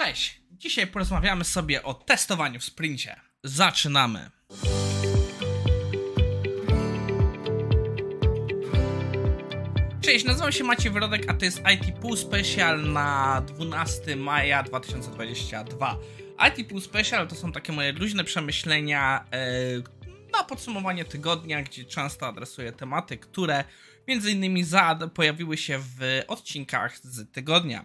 Cześć! Dzisiaj porozmawiamy sobie o testowaniu w sprincie. Zaczynamy! Cześć, nazywam się Maciej Wyrodek, a to jest IT Pool Special na 12 maja 2022. IT Pool Special to są takie moje luźne przemyślenia yy, na podsumowanie tygodnia, gdzie często adresuję tematy, które między innymi pojawiły się w odcinkach z tygodnia.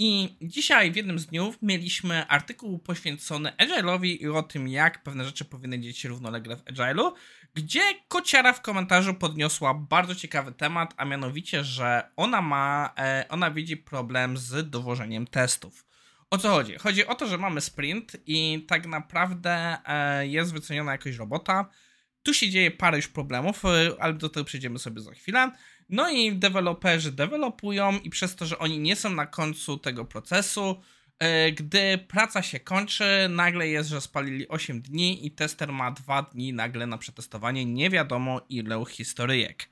I dzisiaj w jednym z dniów mieliśmy artykuł poświęcony Agile'owi i o tym, jak pewne rzeczy powinny dziać się równolegle w Agile'u, gdzie kociara w komentarzu podniosła bardzo ciekawy temat, a mianowicie, że ona ma, e, ona widzi problem z dowożeniem testów. O co chodzi? Chodzi o to, że mamy sprint i tak naprawdę e, jest wyceniona jakoś robota. Tu się dzieje parę już problemów, e, ale do tego przejdziemy sobie za chwilę. No i deweloperzy dewelopują i przez to, że oni nie są na końcu tego procesu, e, gdy praca się kończy, nagle jest, że spalili 8 dni i tester ma 2 dni nagle na przetestowanie nie wiadomo ile historyjek.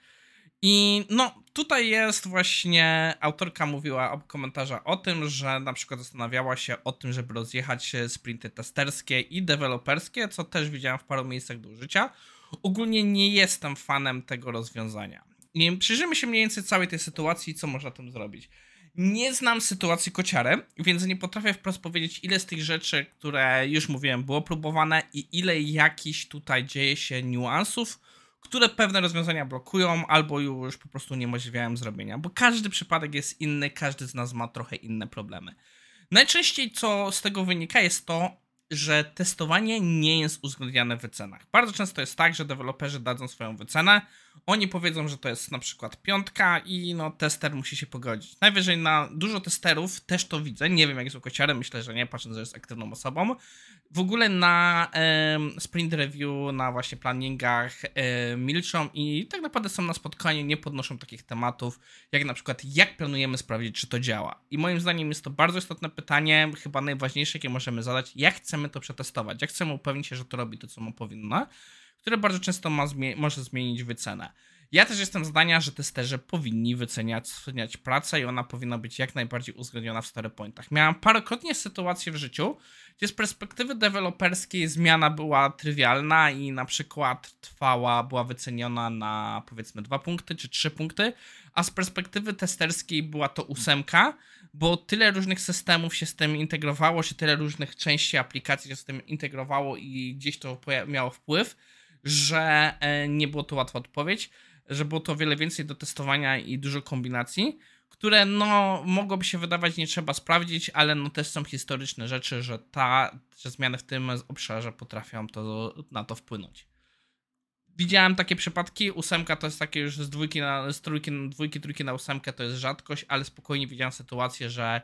I no, tutaj jest właśnie, autorka mówiła w komentarza o tym, że na przykład zastanawiała się o tym, żeby rozjechać sprinty testerskie i deweloperskie, co też widziałem w paru miejscach do użycia. Ogólnie nie jestem fanem tego rozwiązania nie, przyjrzymy się mniej więcej całej tej sytuacji co można tym zrobić. Nie znam sytuacji kociary, więc nie potrafię wprost powiedzieć, ile z tych rzeczy, które już mówiłem, było próbowane i ile jakichś tutaj dzieje się niuansów, które pewne rozwiązania blokują albo już po prostu niemożliwiają zrobienia, bo każdy przypadek jest inny, każdy z nas ma trochę inne problemy. Najczęściej co z tego wynika jest to, że testowanie nie jest uwzględniane w wycenach. Bardzo często jest tak, że deweloperzy dadzą swoją wycenę, oni powiedzą, że to jest na przykład piątka i no tester musi się pogodzić. Najwyżej na dużo testerów też to widzę, nie wiem jak jest u kociary, myślę, że nie, patrząc, że jest aktywną osobą. W ogóle na e, sprint review, na właśnie planningach e, milczą i tak naprawdę są na spotkaniu, nie podnoszą takich tematów, jak na przykład jak planujemy sprawdzić, czy to działa. I moim zdaniem jest to bardzo istotne pytanie, chyba najważniejsze, jakie możemy zadać, jak chcemy to przetestować, jak chcemy upewnić się, że to robi to, co mu powinno które bardzo często ma może zmienić wycenę. Ja też jestem zdania, że testerzy powinni wyceniać, wyceniać pracę i ona powinna być jak najbardziej uwzględniona w storypointach. Miałem parokrotnie sytuację w życiu, gdzie z perspektywy deweloperskiej zmiana była trywialna i na przykład trwała, była wyceniona na powiedzmy dwa punkty czy trzy punkty, a z perspektywy testerskiej była to ósemka, bo tyle różnych systemów się z tym integrowało, czy tyle różnych części aplikacji się z tym integrowało i gdzieś to miało wpływ, że e, nie było to łatwa odpowiedź, że było to wiele więcej do testowania i dużo kombinacji, które no mogłoby się wydawać nie trzeba sprawdzić, ale no też są historyczne rzeczy, że ta, że zmiany w tym obszarze potrafią to, na to wpłynąć. Widziałem takie przypadki, ósemka to jest takie już z dwójki na, z trójki, dwójki, trójki na ósemkę to jest rzadkość, ale spokojnie widziałem sytuację, że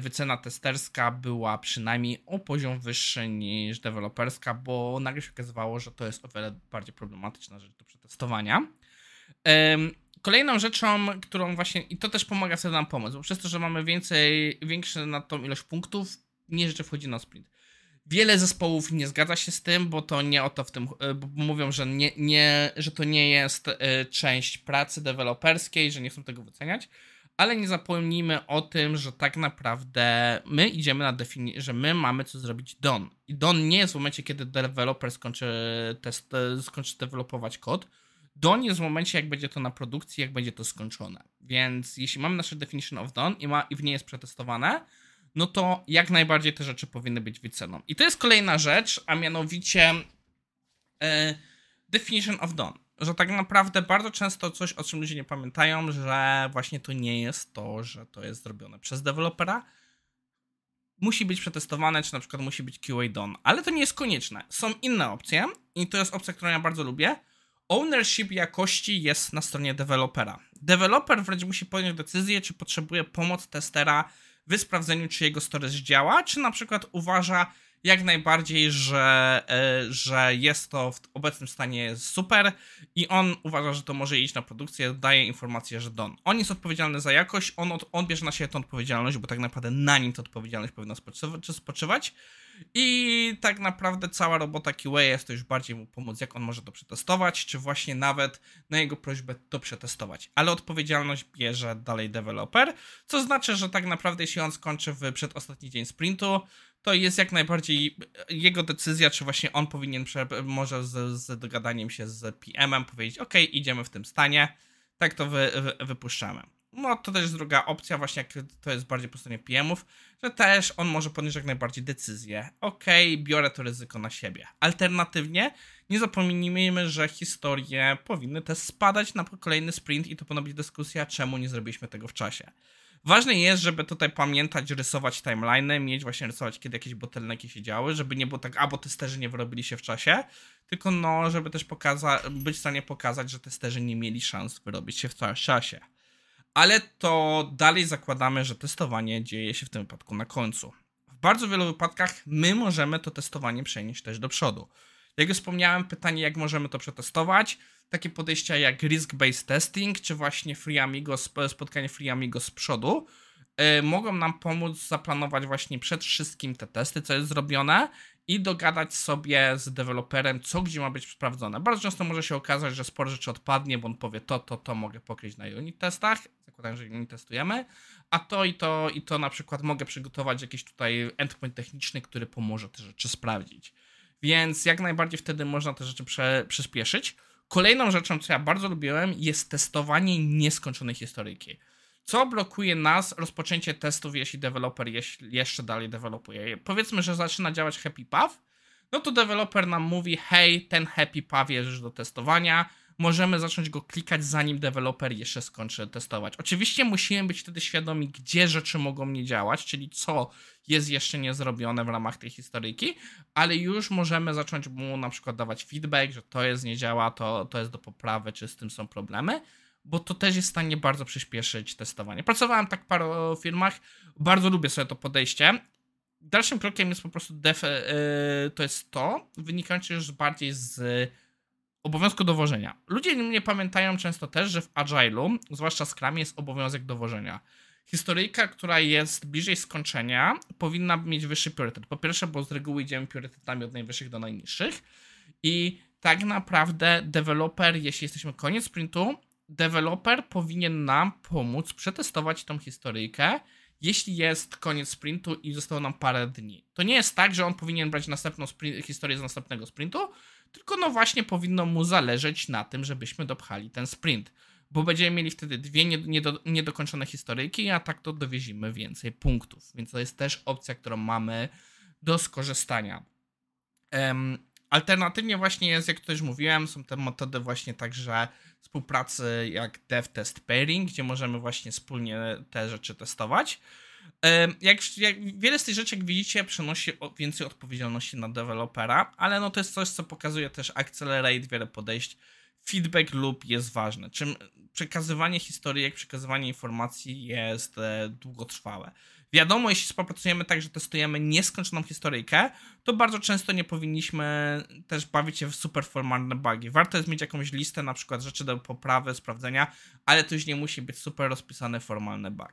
wycena testerska była przynajmniej o poziom wyższy niż deweloperska, bo nagle się okazywało, że to jest o wiele bardziej problematyczna rzecz do przetestowania. Kolejną rzeczą, którą właśnie, i to też pomaga sobie nam pomóc, bo przez to, że mamy więcej, większy na tą ilość punktów, nie rzeczy wchodzi na sprint. Wiele zespołów nie zgadza się z tym, bo to nie o to w tym, e, bo mówią, że, nie, nie, że to nie jest e, część pracy deweloperskiej, że nie chcą tego wyceniać ale nie zapomnijmy o tym, że tak naprawdę my idziemy na definicję, że my mamy co zrobić don. I don nie jest w momencie, kiedy deweloper skończy test, skończy dewelopować kod. Don jest w momencie, jak będzie to na produkcji, jak będzie to skończone. Więc jeśli mamy nasze definition of done i, ma, i w niej jest przetestowane, no to jak najbardziej te rzeczy powinny być wyceną. I to jest kolejna rzecz, a mianowicie e, definition of done że tak naprawdę bardzo często coś, o czym ludzie nie pamiętają, że właśnie to nie jest to, że to jest zrobione przez dewelopera. Musi być przetestowane, czy na przykład musi być QA done, ale to nie jest konieczne. Są inne opcje i to jest opcja, którą ja bardzo lubię. Ownership jakości jest na stronie dewelopera. Deweloper wręcz musi podjąć decyzję, czy potrzebuje pomoc testera w sprawdzeniu, czy jego storage działa, czy na przykład uważa, jak najbardziej, że, e, że jest to w obecnym stanie super i on uważa, że to może iść na produkcję, daje informację, że Don. On jest odpowiedzialny za jakość, on, on bierze na siebie tę odpowiedzialność, bo tak naprawdę na nim ta odpowiedzialność powinna spoczywać. I tak naprawdę cała robota QA jest to już bardziej mu pomóc, jak on może to przetestować, czy właśnie nawet na jego prośbę to przetestować. Ale odpowiedzialność bierze dalej deweloper, co znaczy, że tak naprawdę jeśli on skończy w przedostatni dzień sprintu, to jest jak najbardziej jego decyzja, czy właśnie on powinien może z, z dogadaniem się z PM-em powiedzieć, ok, idziemy w tym stanie, tak to wy, wy, wypuszczamy. No to też jest druga opcja, właśnie jak to jest bardziej po stronie PM-ów, że też on może podjąć jak najbardziej decyzję. Okay, biorę to ryzyko na siebie. Alternatywnie nie zapomnijmy, że historie powinny też spadać na kolejny sprint i to powinna być dyskusja, czemu nie zrobiliśmy tego w czasie. Ważne jest, żeby tutaj pamiętać, rysować timeline, mieć właśnie rysować, kiedy jakieś bottlenecki się działy, żeby nie było tak, a bo testerzy nie wyrobili się w czasie, tylko no, żeby też pokaza- być w stanie pokazać, że testerzy nie mieli szans wyrobić się w czasie ale to dalej zakładamy, że testowanie dzieje się w tym wypadku na końcu. W bardzo wielu wypadkach my możemy to testowanie przenieść też do przodu. Jak już wspomniałem, pytanie, jak możemy to przetestować. Takie podejścia jak risk-based testing, czy właśnie Free Amigos, spotkanie Free Amigos z przodu, yy, mogą nam pomóc zaplanować właśnie przed wszystkim te testy, co jest zrobione i dogadać sobie z deweloperem, co gdzie ma być sprawdzone. Bardzo często może się okazać, że sporo rzeczy odpadnie, bo on powie to, to, to mogę pokryć na unit testach, zakładam, że unit testujemy, a to i to i to na przykład mogę przygotować jakiś tutaj endpoint techniczny, który pomoże te rzeczy sprawdzić. Więc jak najbardziej wtedy można te rzeczy prze, przyspieszyć. Kolejną rzeczą, co ja bardzo lubiłem, jest testowanie nieskończonej historyjki. Co blokuje nas rozpoczęcie testów, jeśli deweloper jeszcze dalej dewelopuje? Powiedzmy, że zaczyna działać Happy Path, no to deweloper nam mówi, hej, ten Happy Path jest już do testowania, możemy zacząć go klikać, zanim deweloper jeszcze skończy testować. Oczywiście musimy być wtedy świadomi, gdzie rzeczy mogą nie działać, czyli co jest jeszcze niezrobione w ramach tej historyjki, ale już możemy zacząć mu na przykład dawać feedback, że to jest nie działa, to, to jest do poprawy, czy z tym są problemy bo to też jest w stanie bardzo przyspieszyć testowanie. Pracowałem tak w paru firmach, bardzo lubię sobie to podejście. Dalszym krokiem jest po prostu def, yy, to jest to, wynikające już bardziej z obowiązku dowożenia. Ludzie nie pamiętają często też, że w Agile'u, zwłaszcza Scrumie, jest obowiązek dowożenia. Historyjka, która jest bliżej skończenia, powinna mieć wyższy priorytet. Po pierwsze, bo z reguły idziemy priorytetami od najwyższych do najniższych i tak naprawdę deweloper, jeśli jesteśmy koniec sprintu, deweloper powinien nam pomóc przetestować tą historyjkę, jeśli jest koniec sprintu i zostało nam parę dni. To nie jest tak, że on powinien brać następną historię z następnego sprintu, tylko no właśnie powinno mu zależeć na tym, żebyśmy dopchali ten sprint. Bo będziemy mieli wtedy dwie niedo, niedokończone historyjki, a tak to dowiezimy więcej punktów. Więc to jest też opcja, którą mamy do skorzystania. Alternatywnie właśnie jest, jak też mówiłem, są te metody właśnie także współpracy jak dev test pairing, gdzie możemy właśnie wspólnie te rzeczy testować. Jak, jak, wiele z tych rzeczy, jak widzicie, przenosi więcej odpowiedzialności na dewelopera, ale no to jest coś, co pokazuje też Accelerate, wiele podejść. Feedback loop jest ważny. Czym przekazywanie historii, jak przekazywanie informacji jest e, długotrwałe. Wiadomo, jeśli współpracujemy tak, że testujemy nieskończoną historyjkę, to bardzo często nie powinniśmy też bawić się w super formalne bugi. Warto jest mieć jakąś listę na przykład rzeczy do poprawy, sprawdzenia, ale to już nie musi być super rozpisany formalny bug.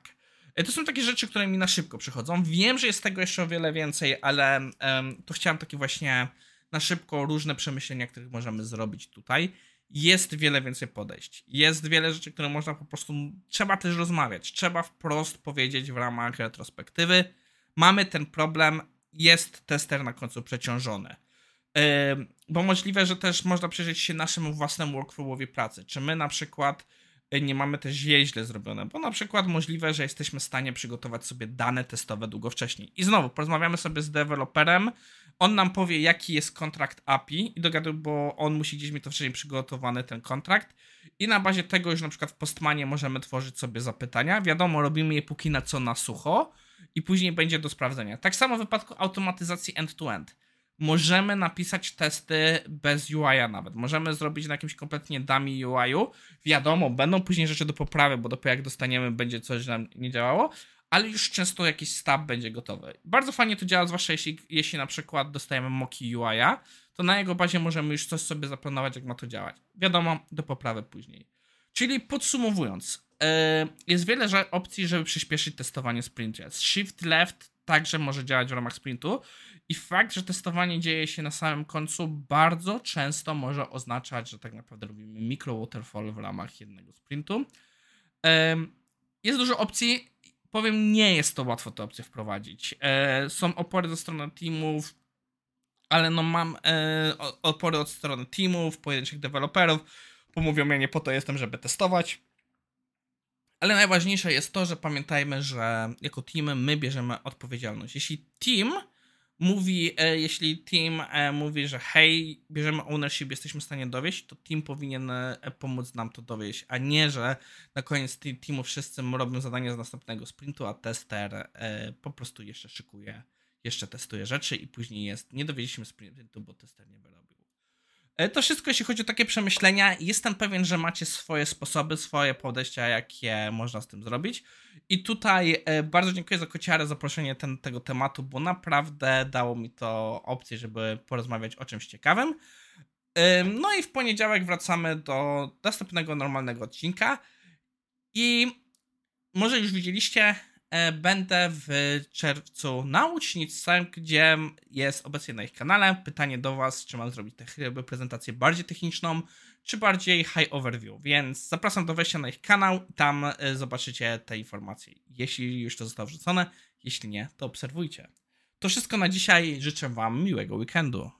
E, to są takie rzeczy, które mi na szybko przychodzą. Wiem, że jest tego jeszcze o wiele więcej, ale um, to chciałem takie właśnie na szybko różne przemyślenia, których możemy zrobić tutaj jest wiele więcej podejść. Jest wiele rzeczy, które można po prostu. Trzeba też rozmawiać. Trzeba wprost powiedzieć w ramach retrospektywy. Mamy ten problem, jest tester na końcu przeciążony. Bo możliwe, że też można przyjrzeć się naszemu własnemu workflowowi pracy. Czy my na przykład nie mamy też źle zrobione, bo na przykład możliwe, że jesteśmy w stanie przygotować sobie dane testowe długo wcześniej. I znowu porozmawiamy sobie z deweloperem, on nam powie, jaki jest kontrakt API i dogaduj, bo on musi gdzieś mieć to wcześniej przygotowany ten kontrakt i na bazie tego już na przykład w Postmanie możemy tworzyć sobie zapytania. Wiadomo, robimy je póki na co na sucho i później będzie do sprawdzenia. Tak samo w wypadku automatyzacji end-to-end. Możemy napisać testy bez UI-a nawet. Możemy zrobić na jakimś kompletnie dummy UI-u. Wiadomo, będą później rzeczy do poprawy, bo dopiero jak dostaniemy, będzie coś nam nie działało, ale już często jakiś stab będzie gotowy. Bardzo fajnie to działa, zwłaszcza jeśli, jeśli na przykład dostajemy moki UI-a, to na jego bazie możemy już coś sobie zaplanować, jak ma to działać. Wiadomo, do poprawy później. Czyli podsumowując, yy, jest wiele opcji, żeby przyspieszyć testowanie sprintu. Shift left także może działać w ramach sprintu i fakt, że testowanie dzieje się na samym końcu bardzo często może oznaczać, że tak naprawdę robimy mikro waterfall w ramach jednego sprintu. Jest dużo opcji, powiem, nie jest to łatwo te opcje wprowadzić. Yy, są opory ze strony teamów, ale no mam e, opory od strony teamów, pojedynczych deweloperów, pomówią ja nie po to jestem, żeby testować. Ale najważniejsze jest to, że pamiętajmy, że jako team my bierzemy odpowiedzialność. Jeśli team mówi, e, jeśli team e, mówi, że hej, bierzemy ownership, jesteśmy w stanie dowieść, to team powinien e, pomóc nam to dowieść, a nie, że na koniec teamu wszyscy robią zadania z następnego sprintu, a tester e, po prostu jeszcze szykuje jeszcze testuje rzeczy i później jest, nie dowiedzieliśmy sprintu, bo tester nie wyrobił. E, to wszystko, jeśli chodzi o takie przemyślenia. Jestem pewien, że macie swoje sposoby, swoje podejścia, jakie można z tym zrobić. I tutaj e, bardzo dziękuję za kociarę, za proszenie ten, tego tematu, bo naprawdę dało mi to opcję, żeby porozmawiać o czymś ciekawym. No i w poniedziałek wracamy do następnego normalnego odcinka. I może już widzieliście, E, będę w czerwcu na Łucznicach, gdzie jest obecnie na ich kanale. Pytanie do Was, czy mam zrobić tę prezentację bardziej techniczną, czy bardziej high overview, więc zapraszam do wejścia na ich kanał tam e, zobaczycie te informacje, jeśli już to zostało wrzucone, jeśli nie, to obserwujcie. To wszystko na dzisiaj, życzę Wam miłego weekendu.